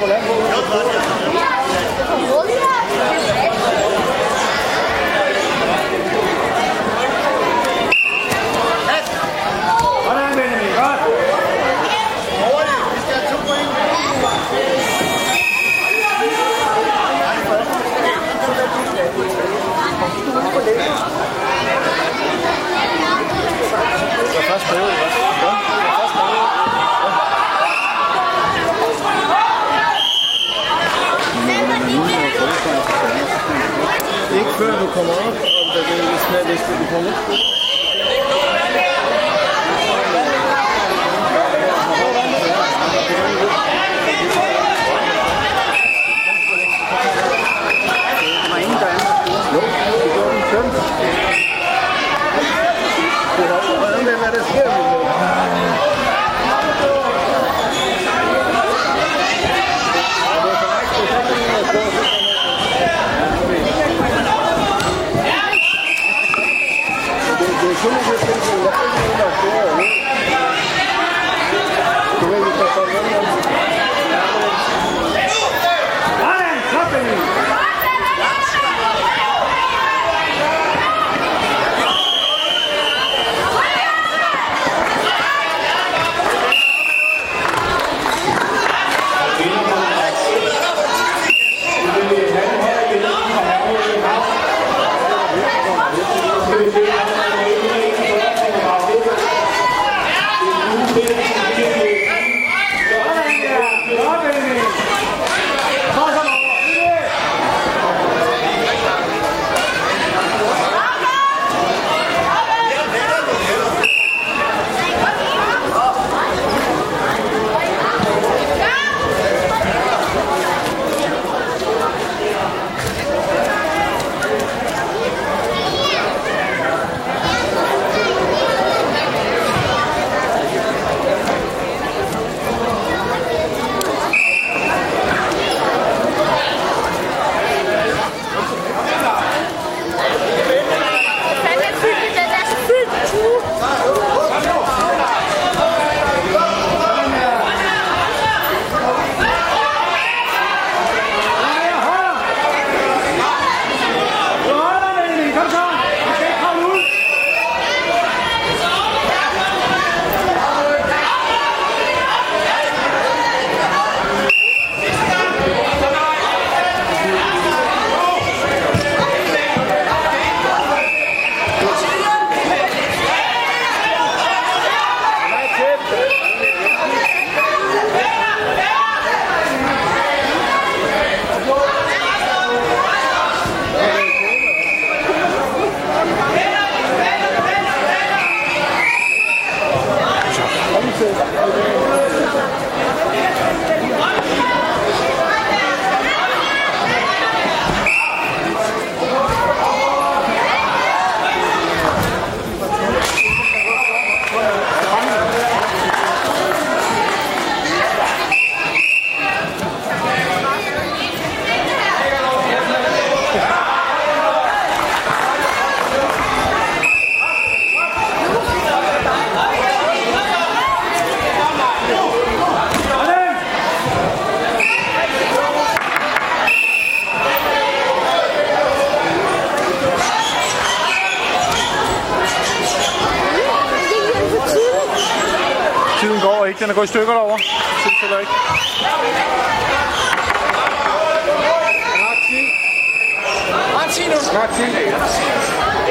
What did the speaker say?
kommer land på. Sådan, für bekommen habe. Also deswegen ist mehr wichtig bekommen. yo me refiero a la primera fea, ¿no? Que voy a estar pagando. すいません。Ikke. Den er gået i stykker derovre. Tilfælder ikke. Snart 10. Snart 10 nu. Snart 10.